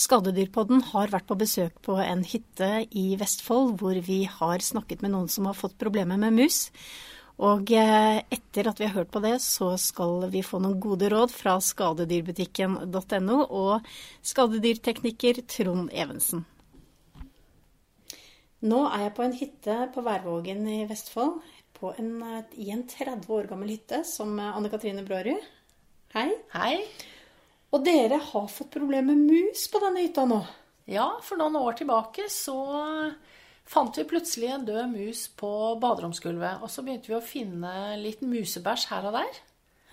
Skadedyrpodden har vært på besøk på en hytte i Vestfold hvor vi har snakket med noen som har fått problemer med mus. Og eh, etter at vi har hørt på det, så skal vi få noen gode råd fra skadedyrbutikken.no og skadedyrtekniker Trond Evensen. Nå er jeg på en hytte på Værvågen i Vestfold. En, I en 30 år gammel hytte som Anne Katrine Brårud. Hei. Hei. Og dere har fått problemer med mus på denne hytta nå? Ja, for noen år tilbake så fant vi plutselig en død mus på baderomsgulvet. Og så begynte vi å finne litt musebæsj her og der.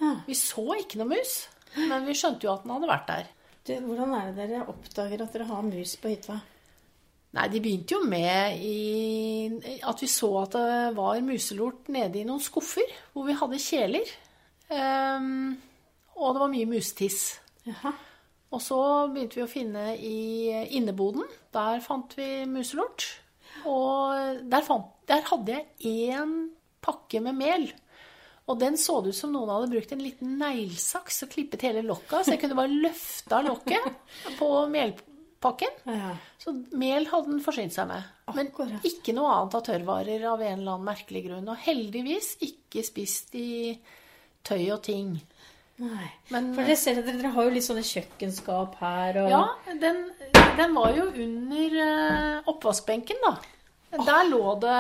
Ja. Vi så ikke noe mus, men vi skjønte jo at den hadde vært der. Du, hvordan er det dere oppdager at dere har mus på hytta? Nei, de begynte jo med i at vi så at det var muselort nede i noen skuffer hvor vi hadde kjeler. Um, og det var mye musetiss. Jaha. Og så begynte vi å finne i inneboden. Der fant vi muselort. Og der, fant, der hadde jeg én pakke med mel. Og den så det ut som noen hadde brukt en liten neglesaks og klippet hele lokket av, så jeg kunne bare løfta lokket på melpakken. Ja. Så mel hadde den forsynt seg med. Men ikke noe annet av tørrvarer av en eller annen merkelig grunn. Og heldigvis ikke spist i tøy og ting. Nei. Men- For dere ser at dere har jo litt sånne kjøkkenskap her og Ja, den, den var jo under uh, oppvaskbenken, da. Der lå det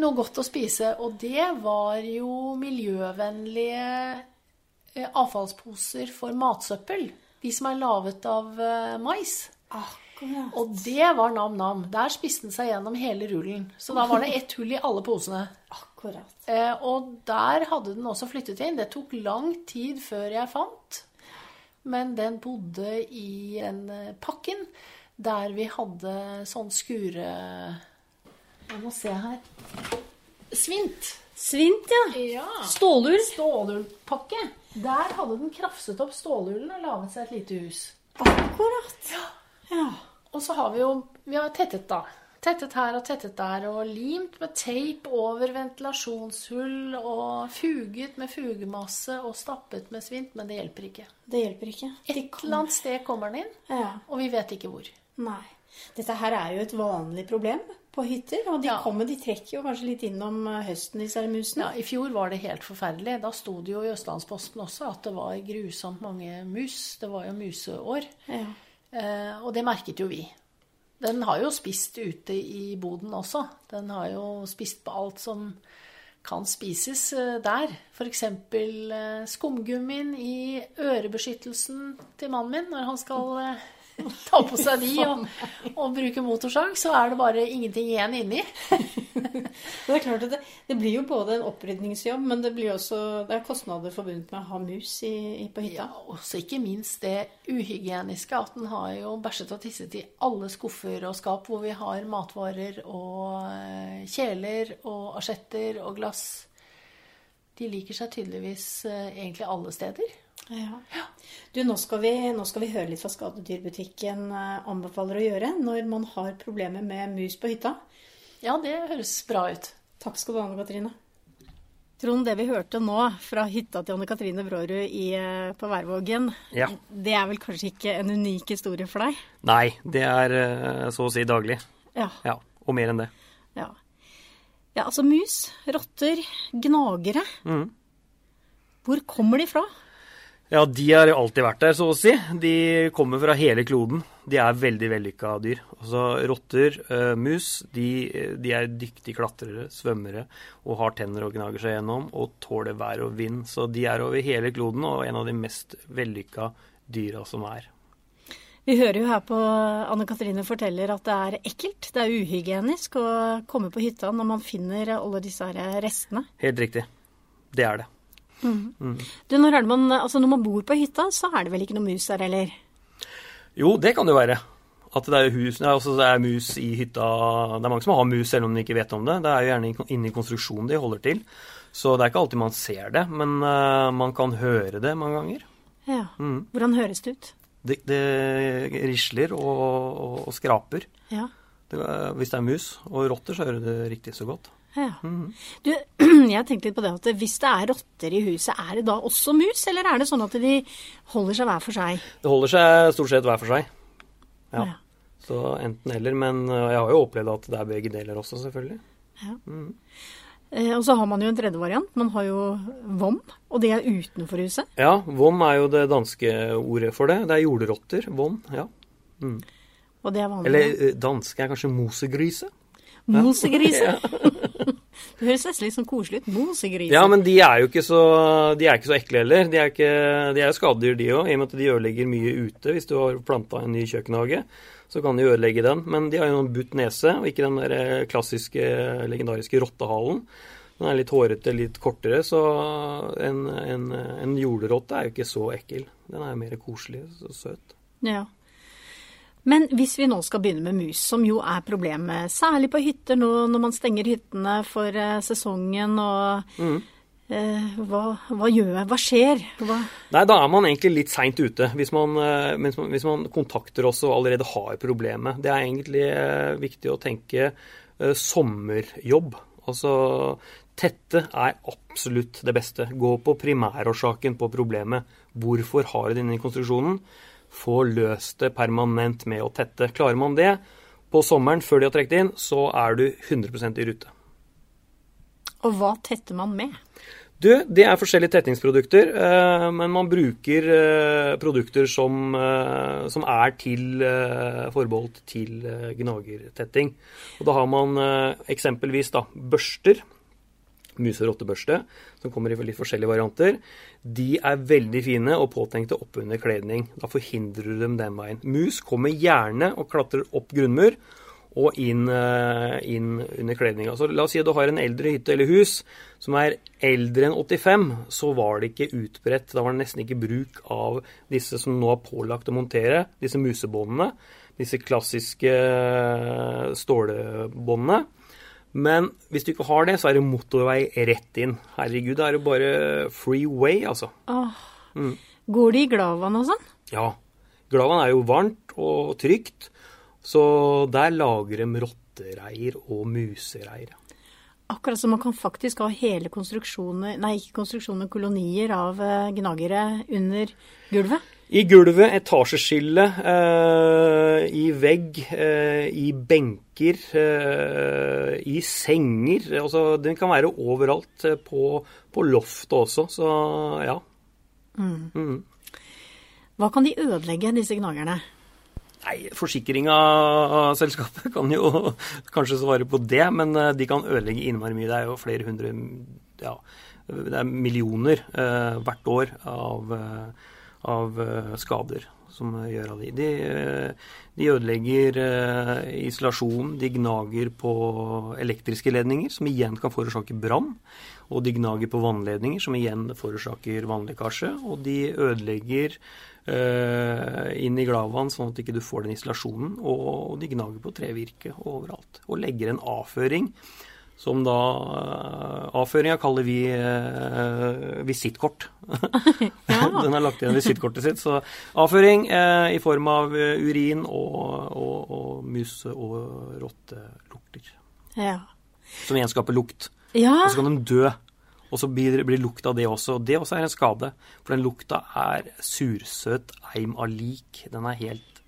noe godt å spise, og det var jo miljøvennlige eh, avfallsposer for matsøppel. De som er laget av eh, mais. Akkurat. Og det var nam-nam. Der spiste den seg gjennom hele rullen. Så da var det ett hull i alle posene. Akkurat. Eh, og der hadde den også flyttet inn. Det tok lang tid før jeg fant. Men den bodde i en eh, pakken der vi hadde sånn skure... Jeg må se her. Svint. Svint, ja. Ja. Stålull. Stålullpakke. Der hadde den krafset opp stålullen og laget seg et lite hus. Akkurat. Ja. Og så har vi jo Vi har tettet, da. Tettet her og tettet der, og limt med teip over ventilasjonshull, og fuget med fugemasse og stappet med svint, men det hjelper ikke. Det hjelper ikke. Et De kan- eller annet sted kommer den inn, Ja. og vi vet ikke hvor. Nei. Dette her er jo et vanlig problem på hytter, og de Ja. kommer, de trekker jo kanskje litt innom eh, høsten, disse musene. Ja, I fjor var det helt forferdelig. Da sto det jo i Østlandsposten også at det var grusomt mange mus. Det var jo museår. Ja. Eh, og det merket jo vi. Den har jo spist ute i boden også. Den har jo spist på alt som kan spises eh, der. F.eks. Eh, skumgummien i ørebeskyttelsen til mannen min når han skal ta på seg de og, og bruke motorsag, så er det bare ingenting igjen inni. Det er klart at det, det blir jo både en opprydningsjobb, men det blir også det er kostnader forbundet med å ha mus i, i, på hytta. Ja, og ikke minst det uhygieniske at den har jo bæsjet og tisset i alle skuffer og skap hvor vi har matvarer og eh, kjeler og asjetter og glass. De liker seg tydeligvis eh, egentlig alle steder. Ja. Du, nå skal, vi, nå skal vi høre litt hva Skadedyrbutikken eh, anbefaler å gjøre når man har problemer med mus på hytta. Ja, det høres bra ut. Takk skal du ha, Anne Katrine. Trond, det vi hørte nå fra hytta til Anne Katrine Brårud i, eh, på Værvågen, Ja. det er vel kanskje ikke en unik historie for deg? Nei, det er eh, så å si daglig. Ja. Ja, og mer enn det. Ja, ja altså mus, rotter, gnagere. Mm. Hvor kommer de fra? Ja, de har alltid vært der, så å si. De kommer fra hele kloden. De er veldig vellykka dyr. Altså rotter, uh, mus, de, de er dyktige klatrere, svømmere og har tenner og gnager seg gjennom og tåler vær og vind. Så de er over hele kloden og en av de mest vellykka dyra som er. Vi hører jo her på Anne Katrine forteller at det er ekkelt, det er uhygienisk å komme på hytta når man finner alle disse restene. Helt riktig. Det er det. Du, når, er det man, altså når man bor på hytta, så er det vel ikke noe mus der heller? Jo, det kan det jo være. At det er, hus, ja, altså det er mus i hytta Det er mange som har mus selv om de ikke vet om det. Det er jo gjerne inni konstruksjonen de holder til. Så det er ikke alltid man ser det, men uh, man kan høre det mange ganger. Ja. Hvordan høres det ut? Det, det risler og, og, og skraper Ja. det, hvis det er mus. Og rotter så hører det riktig så godt. Ja. Du, jeg tenkte litt på det at hvis det er rotter i huset, er det da også mus, eller er det sånn at de holder seg hver for seg? Det holder seg stort sett hver for seg. Ja. Ja. Så enten eller. Men øh, jeg har jo opplevd at det er begge deler også, selvfølgelig. Eh, og så har man jo en tredje variant. Man har jo vom, og det er utenfor huset. Ja, vom er jo det danske ordet for det. Det er jordrotter. Vom, ja. Og det er vanlig. Eller øh, danske er kanskje mosegryse. Mosegrise. det høres nesten litt sånn koselig ut. Mosegrise. Ja, men de er jo ikke så, de ikke så ekle heller. De er, ikke, de er jo skadedyr, de òg, i og med at de ødelegger mye ute. Hvis du har planta en ny kjøkkenhage, så kan de ødelegge den. Men de har jo en butt nese, og ikke den der eh, klassiske, legendariske rottehalen. Den er litt hårete, litt kortere, så en, en, en jordrotte er jo ikke så ekkel. Den er jo mer koselig og søt. Ja. Men hvis vi nå skal begynne med mus, som jo er problemet, særlig på hytter nå når man stenger hyttene for eh, sesongen, og eh, hva, hva gjør jeg? Hva skjer? Hva? Nei, da er man egentlig litt seint ute hvis man, eh, man, hvis man kontakter oss og allerede har problemet. Det er egentlig eh, viktig å tenke sommerjobb. Altså tette er absolutt det beste. Gå på primærårsaken på problemet. Hvorfor har du denne konstruksjonen? Få løst det permanent med å tette. Klarer man det på sommeren før de har trukket inn, så er du 100% i rute. Og hva tetter man med? Du, det er forskjellige tettingsprodukter, eh, men man bruker eh, produkter som, eh, som er til, eh, forbeholdt til gnagertetting. Og da har man eksempelvis da, børster, muse- og rottebørste, som kommer i litt forskjellige varianter. De er veldig fine og påtenkte oppunder kledning. Da forhindrer du dem den veien. Mus kommer gjerne og klatrer opp grunnmur og inn, eh, inn under kledninga. Så la oss si at du har en eldre hytte eller hus som er eldre enn 85, så var det ikke utbredt. Da var det nesten ikke bruk av disse som nå er pålagt å montere, disse musebåndene. Disse klassiske eh, stålbåndene. Men hvis du ikke har det, så er det motorvei rett inn. Herregud, det er jo bare freeway, altså. Åh. Går de i Glavan og sånn? Ja. Glavan er jo varmt og trygt, så der lager de rottereir og musereir. Akkurat som man kan faktisk ha hele konstruksjoner, nei ikke konstruksjoner, kolonier av eh, gnagere under gulvet. I gulvet, etasjeskille, eh, i vegg, eh, i benker, eh, i senger. Altså, den kan være overalt. eh, På, på loftet også, så ja. Hva kan de ødelegge, disse gnagerne? Nei, Forsikringa-selskapet kan jo kanskje svare på det, men eh, de kan ødelegge innmari mye. Det er jo flere hundre Ja, det er millioner eh, hvert år av, av eh, skader som gjør av de. De, eh, de ødelegger eh, isolasjon, de gnager på elektriske ledninger, som igjen kan forårsake brann. Og de gnager på vannledninger, som igjen forårsaker vannlekkasje. Og de ødelegger inn i gladvann, sånn at du ikke får den isolasjonen. Og de gnager på trevirke overalt. Og legger en avføring, som da eh, Avføringa kaller vi eh, visittkort. den har lagt igjen visittkortet sitt. Så avføring eh, i form av eh, urin og, og, og muse- og rottelukter. Ja. Som gjenskaper lukt. ja. Og så kan de dø. Og så blir, blir lukt av det også. Og det også er en skade. For den lukta er sursøt eim av lik. Den er helt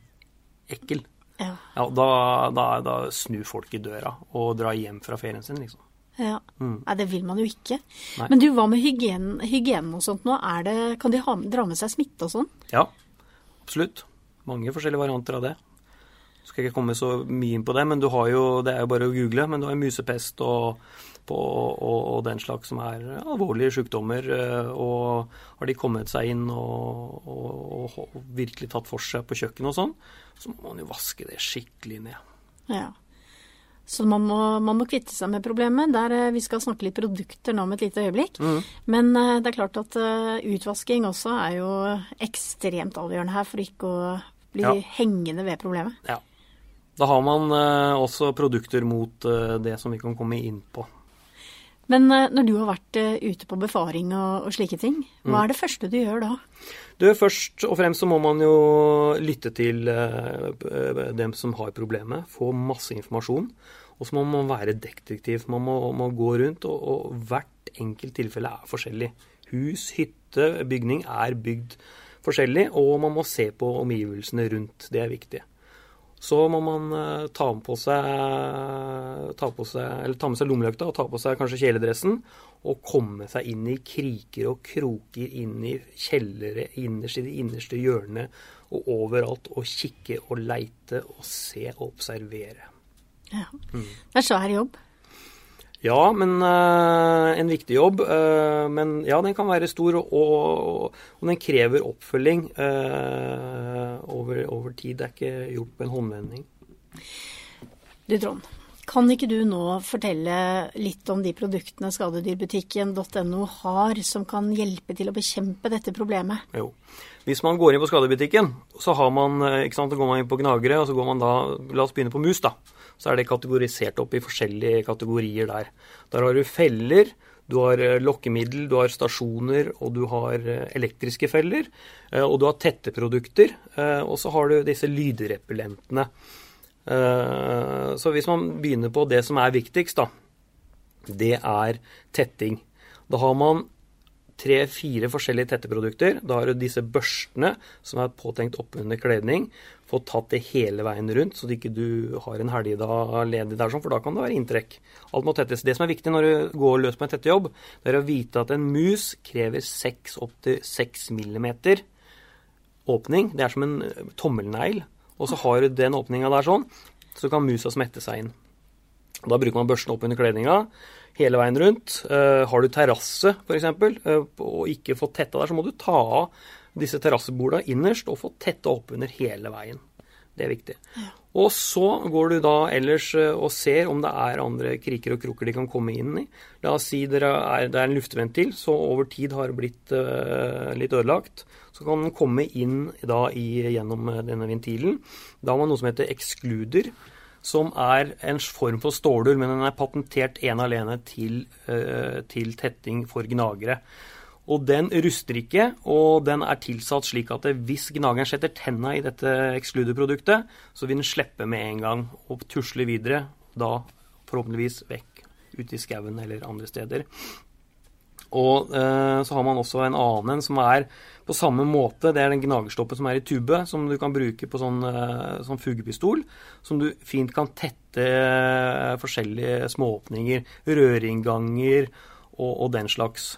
ekkel. Ja. Ja, da, da, da snur folk i døra og drar hjem fra ferien sin, liksom. ja. Nei, det vil man jo ikke. Nei. Men du, hva med hygienen, hygienen og sånt nå? Er det, kan de ha, dra med seg smitte og sånn? Ja, absolutt. Mange forskjellige varianter av det. Skal ikke komme så mye inn på det, men du har jo, det er jo bare å google, men du har musepest og, på, og, og den slags som er alvorlige sykdommer. eh, Og har de kommet seg inn og, og, og virkelig tatt for seg på kjøkkenet og sånn, så må man jo vaske det skikkelig ned. Ja. Så man må, man må kvitte seg med problemet. Der, eh, vi skal snakke litt produkter nå om et lite øyeblikk. Men eh, det er klart at utvasking også er jo ekstremt avgjørende her for ikke å bli Ja. hengende ved problemet. Ja. Da har man også produkter mot det som vi kan komme inn på. Men eh, når du har vært eh, ute på befaring og, og slike ting, hva er det første du gjør da? Du, Først og fremst så må man jo lytte til eh, dem som har problemet, få masse informasjon. Og så må man være detektiv. Man må, må gå rundt, og, og, hvert enkelt tilfelle er forskjellig. Hus, hytte, bygning er bygd forskjellig, og man må se på omgivelsene rundt. Det er viktig. Så må man uh, ta, på seg, ta, på seg, ta med seg lommelykta og ta på seg kanskje kjeledressen. Og komme seg inn i kriker og kroker, inn i kjellere, innerst i det innerste hjørnet og overalt. Og kikke og leite og se og observere. Ja. Mm. Det er svær jobb. Ja, men uh, en viktig jobb. Uh, men ja, den kan være stor, og, og, og den krever oppfølging uh, over, over, tid. Det er ikke gjort på en håndvending. Du Trond, kan ikke du nå fortelle litt om de produktene skadedyrbutikken.no har som kan hjelpe til å bekjempe dette problemet? Jo. Hvis man går inn på skadebutikken, så har man, sant, så går man inn på gnagere, og så går man da La oss begynne på mus, da så er det kategorisert opp i forskjellige kategorier der. Der har du feller, du har eh, lokkemiddel, du har stasjoner, og du har eh, elektriske feller. Eh, og du har tette produkter, og så har du disse lydrepellentene. Så hvis man begynner på det som er viktigst, da, det er tetting. Da har man tre-fire forskjellige tetteprodukter. Da har du disse børstene som er påtenkt oppunder kledning få tatt det hele veien rundt, så ikke du har en helgedag ledig der, sånn, for da kan det være inntrekk. Alt må tettes. Det som er viktig når du går løs på en tettejobb, det er å vite at en mus krever 6 opptil 6 millimeter åpning. Det er som en tommelnegl. Og så har du den åpninga der sånn, så kan musa smette seg inn. Da bruker man børsten opp under kledninga hele veien rundt. Uh, har du terrasse f.eks. Uh, og ikke fått tetta der, så må du ta av disse terrassebordene innerst og få tetta opp under hele veien. Det er viktig. Og så går du da ellers eh, og ser om det er andre kriker og krukker de kan komme inn i. La oss si det er, det er en luftventil så over tid har det blitt uh, litt ødelagt. Så kan den komme inn da i, gjennom eh, denne ventilen. Da har man noe som heter ekskluder. Som er en form for stålull, men den er patentert ene alene til, uh, til tetting for gnagere. Og den ruster ikke, og den er tilsatt slik at hvis gnageren setter tenna i dette ekskluderproduktet, så vil den slippe med en gang og tusle videre, da forhåpentligvis vekk ute i skauen eller andre steder. Og eh, så har man også en annen som er på samme måte. Det er den gnagerstoppen som er i tube, som du kan bruke på sånn, eh, sånn fugepistol. Som du fint kan tette eh, forskjellige smååpninger, rørinnganger og, og den slags.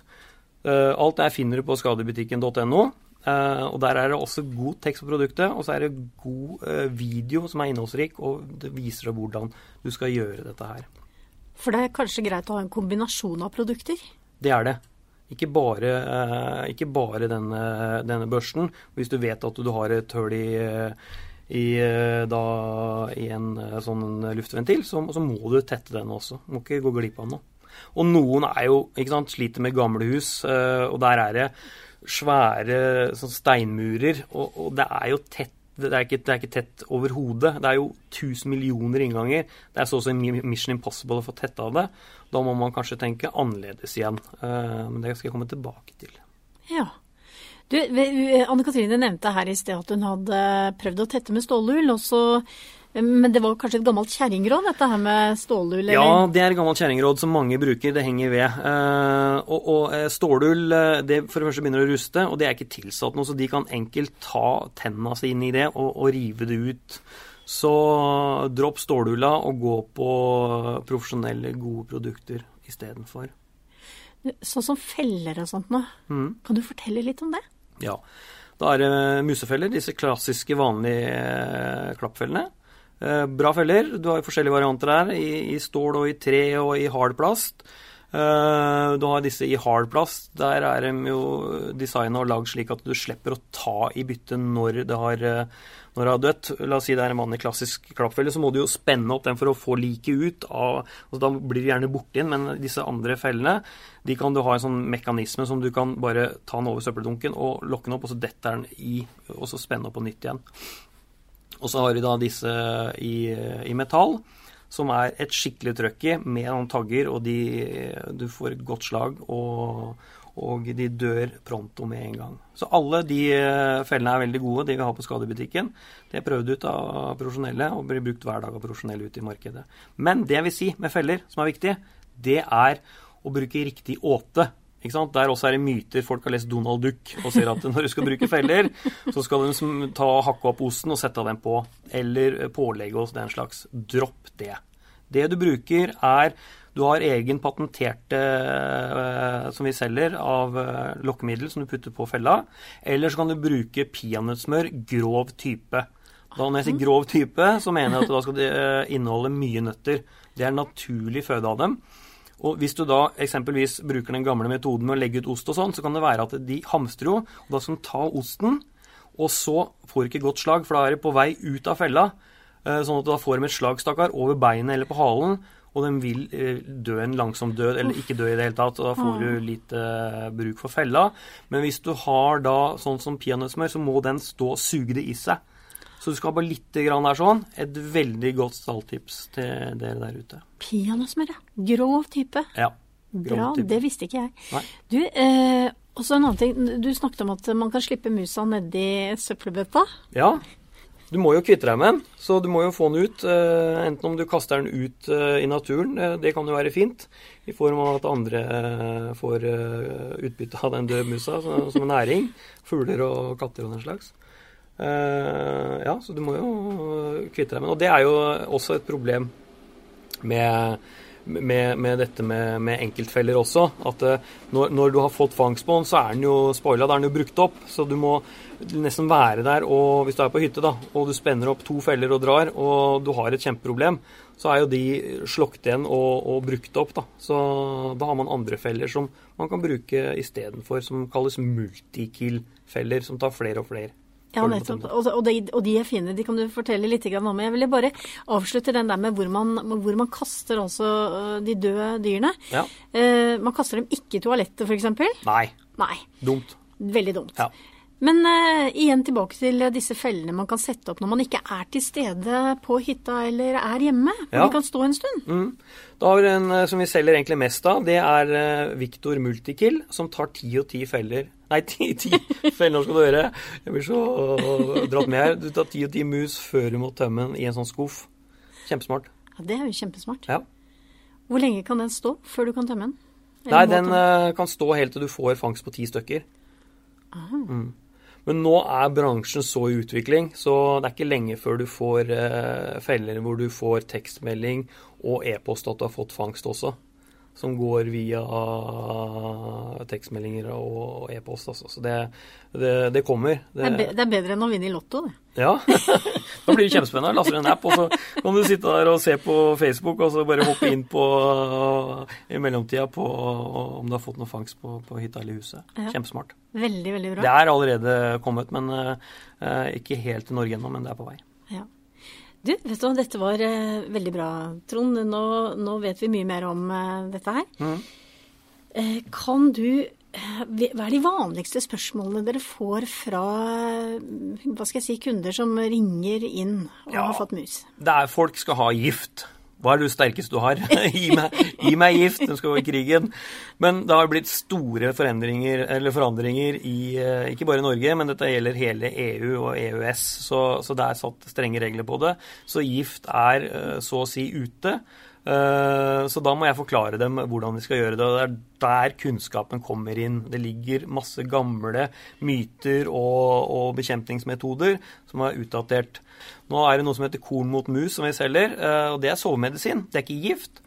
Eh, alt det finner du på skadebutikken.no. Eh, og Der er det også god tekst på produktet, og så er det god eh, video som er innholdsrik, og det viser deg hvordan du skal gjøre dette her. For det er kanskje greit å ha en kombinasjon av produkter? Det er det. Ikke bare, ikke bare denne, denne, børsten. Hvis du vet at du har et hull i, i, da, i en sånn luftventil, så, så, må du tette den også. Du må ikke gå glipp av noe. Og noen er jo, ikke sant, sliter med gamlehus, eh, og der er det svære sånn steinmurer, og, og, det er jo tett det er, ikke, det er ikke tett overhodet. Det er jo 1000 millioner innganger. Det er så å si Mission Impossible å få tetta det. Da må man kanskje tenke annerledes igjen. Eh, men det skal jeg komme tilbake til. Ja. Anne Katrine nevnte her i sted at hun hadde prøvd å tette med stålull. og så men det var kanskje et gammelt kjerringråd, dette her med stålull? Ja, det er et gammelt kjerringråd som mange bruker. Det henger ved. Uh, og, og eh, stålull eh, det for det første begynner å ruste, og det er ikke tilsatt noe, så de kan enkelt ta tenna si inn i det og, og rive det ut. Så dropp stålulla og gå på profesjonelle, gode produkter istedenfor. Sånn som feller og sånt nå. Mm. Kan du fortelle litt om det? Ja. Da er det musefeller, disse klassiske, vanlige klappfellene. Eh, bra feller. Du har forskjellige varianter der, i, i stål og i tre og i hard plast. Uh, du har disse i hard plast. Der er de jo designa og lagd slik at du slipper å ta i byttet når det har, eh, når det har dødt. La oss si det er en mann i klassisk klappfelle, så må du jo spenne opp den for å få liket ut. Av, altså da blir du gjerne borti den, men disse andre fellene de kan du ha en sånn mekanisme som du kan bare ta den over søppeldunken og lokke den opp, og så detter den i, og så spenne opp på nytt igjen. Og så har vi da disse i, i metall, som er et skikkelig trøkk i, med noen tagger, og de, du får et godt slag, og, og de dør pronto med en gang. Så alle de eh, fellene er veldig gode, de vi har på skadebutikken. Det er prøvd ut av profesjonelle og blir brukt hver dag av profesjonelle ute i markedet. Men det jeg vil si med feller, som er viktig, det er å bruke riktig åte. Der også er det myter. Folk har lest Donald Duck og ser at når du skal bruke feller, så skal du ta hakke opp osten og sette den på. Eller pålegge oss den slags. Dropp det. Det du bruker, er du har egen patenterte uh, som vi selger av uh, lokkemiddel som du putter på fella. Eller så kan du bruke peanøttsmør grov type. Da Når jeg sier grov type, så mener jeg at da skal det inneholde mye nøtter. Det er naturlig føde av dem. Og Hvis du da eksempelvis bruker den gamle metoden med å legge ut ost og sånn, så kan det være at de hamstrer jo. og Da skal de ta osten, og så får de ikke godt slag, for da er de på vei ut av fella. Sånn at da får de et slag, stakkar, over beinet eller på halen og de vil eh, dø en langsom død, eller ikke dø i det hele tatt. og Da får du litt uh, bruk for fella. Men hvis du har da sånn som peanøttsmør, så må den stå og suge det i seg. Så du skal ha bare litt grann der sånn. Et veldig godt stalltips til dere der ute. Peanøttsmør, ja. Grov type. Ja. Grov Bra, type. det visste ikke jeg. Nei. Du, eh, også en annen ting. Du snakket om at man kan slippe musa nedi søppelbøtta. Ja. Du må jo kvitte deg med den, så du må jo få den ut. Eh, enten om du kaster den ut eh, i naturen, uh, det kan jo være fint, i form av at andre får utbytte av den døde musa så, som næring. Fugler og katter og den slags. Ja, så du må jo kvitte deg med den. Og det er jo også et problem med med, med, dette med, med, enkeltfeller også. At når, når, du har fått fangst så er den jo spoila, da er den jo brukt opp. Så du må nesten være der, og hvis du er på hytte da, og du spenner opp to feller og drar, og du har et kjempeproblem, så er jo de slokt igjen og, og, brukt opp. da. Så da har man andre feller som man kan bruke istedenfor, som kalles multikill-feller, som tar flere og flere. Ja, nettopp. Og, de, og, de, er fine. De kan du fortelle litt om. Jeg ville bare avslutte den der med hvor man, hvor man kaster altså øh, de døde dyrene. Ja. Eh, man kaster dem ikke i toalettet, f.eks. Nei. Nei. Dumt. Veldig dumt. Ja. Men eh, igjen tilbake til disse fellene man kan sette opp når man ikke er til stede på hytta eller er hjemme. Hvor ja. de kan stå en stund. Mm. Da har vi en uh, som vi selger egentlig mest av. Det er uh, Victor Multikill, som tar ti og ti feller. Nei, ti, ti feller skal du høre. Jeg blir så dratt med her. Du tar ti og ti mus før du må tømme den i en sånn skuff. Kjempesmart. Ja, Det er jo kjempesmart. Ja. Hvor lenge kan den stå før du kan tømme den? Eller Nei, den kan stå helt til du får fangst på ti stykker. Mm. Men nå er bransjen så i utvikling, så det er ikke lenge før du får eh, feller hvor du får tekstmelding og e-post at du har fått fangst også som går via tekstmeldinger og e-post. Altså. Så det, det, det kommer. Det, det, er bedre enn å vinne i Lotto, det. Ja. da blir det kjempespennende. Laster en app, og så kan du sitte der og se på Facebook, og så bare hoppe inn på i mellomtida på om du har fått noe fangst på, på hytta eller huset. Ja. Kjempesmart. Veldig, veldig bra. Det er allerede kommet, men uh, ikke helt til Norge ennå, men det er på vei. Du, vet du hva, dette var uh, veldig bra, Trond. Nå, nå, vet vi mye mer om uh, dette her. Mm. Uh, kan du Hva er de vanligste spørsmålene dere får fra hva skal jeg si, kunder som ringer inn og ja, har fått mus? Det er folk skal ha gift. Hva er det sterkeste du har? gi, meg, gi, meg, gift, du skal gå i krigen. Men det har blitt store forandringer, forandringer i eh, ikke bare Norge, men dette gjelder hele EU og EØS. Så, så det er satt strenge regler på det. Så gift er eh, så å si ute. Eh, så da må jeg forklare dem hvordan de skal gjøre det. og Det er der kunnskapen kommer inn. Det ligger masse gamle myter og, og bekjempningsmetoder som er utdatert. Nå er det noe som heter korn mot mus som vi selger, eh, og det er sovemedisin. Det er ikke gift.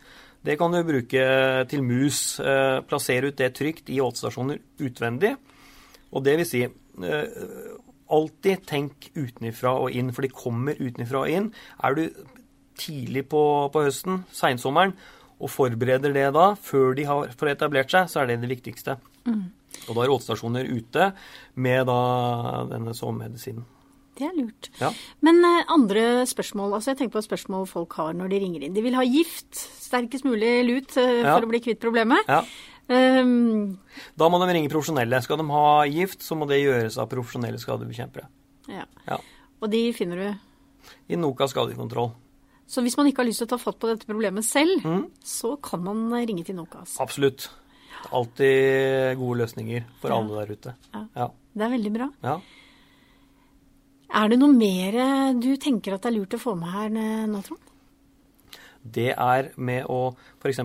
Det kan du bruke til mus. Eh, plassere ut det trygt i åtestasjoner utvendig. Og det vil si alltid tenk utenfra og inn, for de kommer utenfra og inn. Er du tidlig på, på høsten, seinsommeren, og forbereder det da, før de har får etablert seg, så er det det viktigste. Mm. Og da er rådstasjoner ute med da denne sovemedisinen. Det er lurt. Ja. Men uh, andre spørsmål, altså jeg tenker på spørsmål folk har når de ringer inn. De vil ha gift, sterkest mulig lut, for ja. å bli kvitt problemet. Ja. Um, da må de ringe profesjonelle. Skal de ha gift, så må det gjøres av profesjonelle skadebekjempere. Ja. Og de finner du? I Noka skadekontroll. Så hvis man ikke har lyst til å ta fatt på dette problemet selv, Mm. så kan man ringe til Nokas. Absolutt. Alltid gode løsninger for Ja. alle der ute. Ja. Ja. Det er veldig bra. ja. Er det noe mer eh, du tenker at det er lurt å få med her eh, nå, Trond? Det er med å f.eks.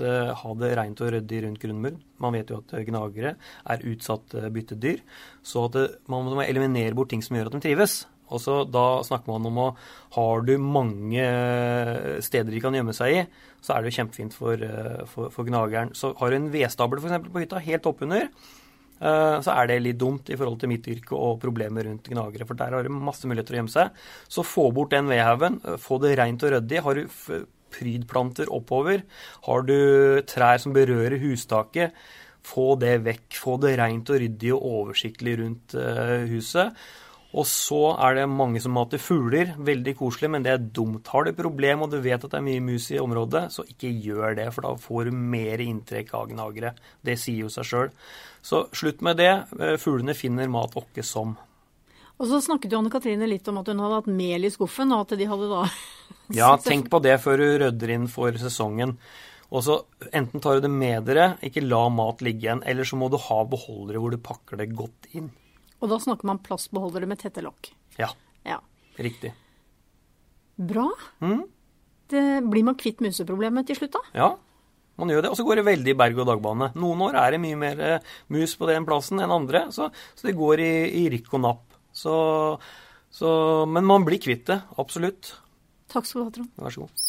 Uh, ha det rent og ryddig rundt grunnmuren. Man vet jo at eh, gnagere er utsatt byttedyr. Så at man må eliminere bort ting som gjør at de trives. Og så Da snakker man om å Har du mange eh, steder de kan gjemme seg i, så er det jo kjempefint for, eh, for, for gnageren. Så har du en vedstabel f.eks. på hytta helt oppunder, eh, så er det litt dumt i forhold til mitt yrke og problemer rundt gnagere. For der har du masse muligheter å gjemme seg. Så få bort den vedhaugen. Få det rent og ryddig. Har du prydplanter oppover, har du trær som berører hustaket, få det vekk. Få det rent og ryddig og oversiktlig rundt huset. Og så er det mange som mater fugler. Veldig koselig, men det er dumt. Har du problem og du vet at det er mye mus i området, så ikke gjør det, for da får du mer inntrekk av gnagere. Det sier jo seg sjøl. Så slutt med det. Eh, Fuglene finner mat åkke som. Og så snakket jo Anne Katrine litt om at hun hadde hatt mel i skuffen, og at de hadde da Ja, tenk på det før du rydder inn for sesongen. Og så enten tar du det med dere, ikke la mat ligge igjen, eller så må du ha beholdere hvor du pakker det godt inn. Og da snakker man plastbeholdere med tette lokk. Ja, Ja. riktig. Bra. Mm. Det, blir man kvitt museproblemet til slutt, da? Ja, man gjør det. Og så går det veldig i berg- og dagbane. Noen år er det mye mer eh, mus på den plassen enn andre, så, så det går i, i rykk og napp. Så, så, men man blir kvitt det, absolutt. Takk skal du ha, Trond. Vær så god.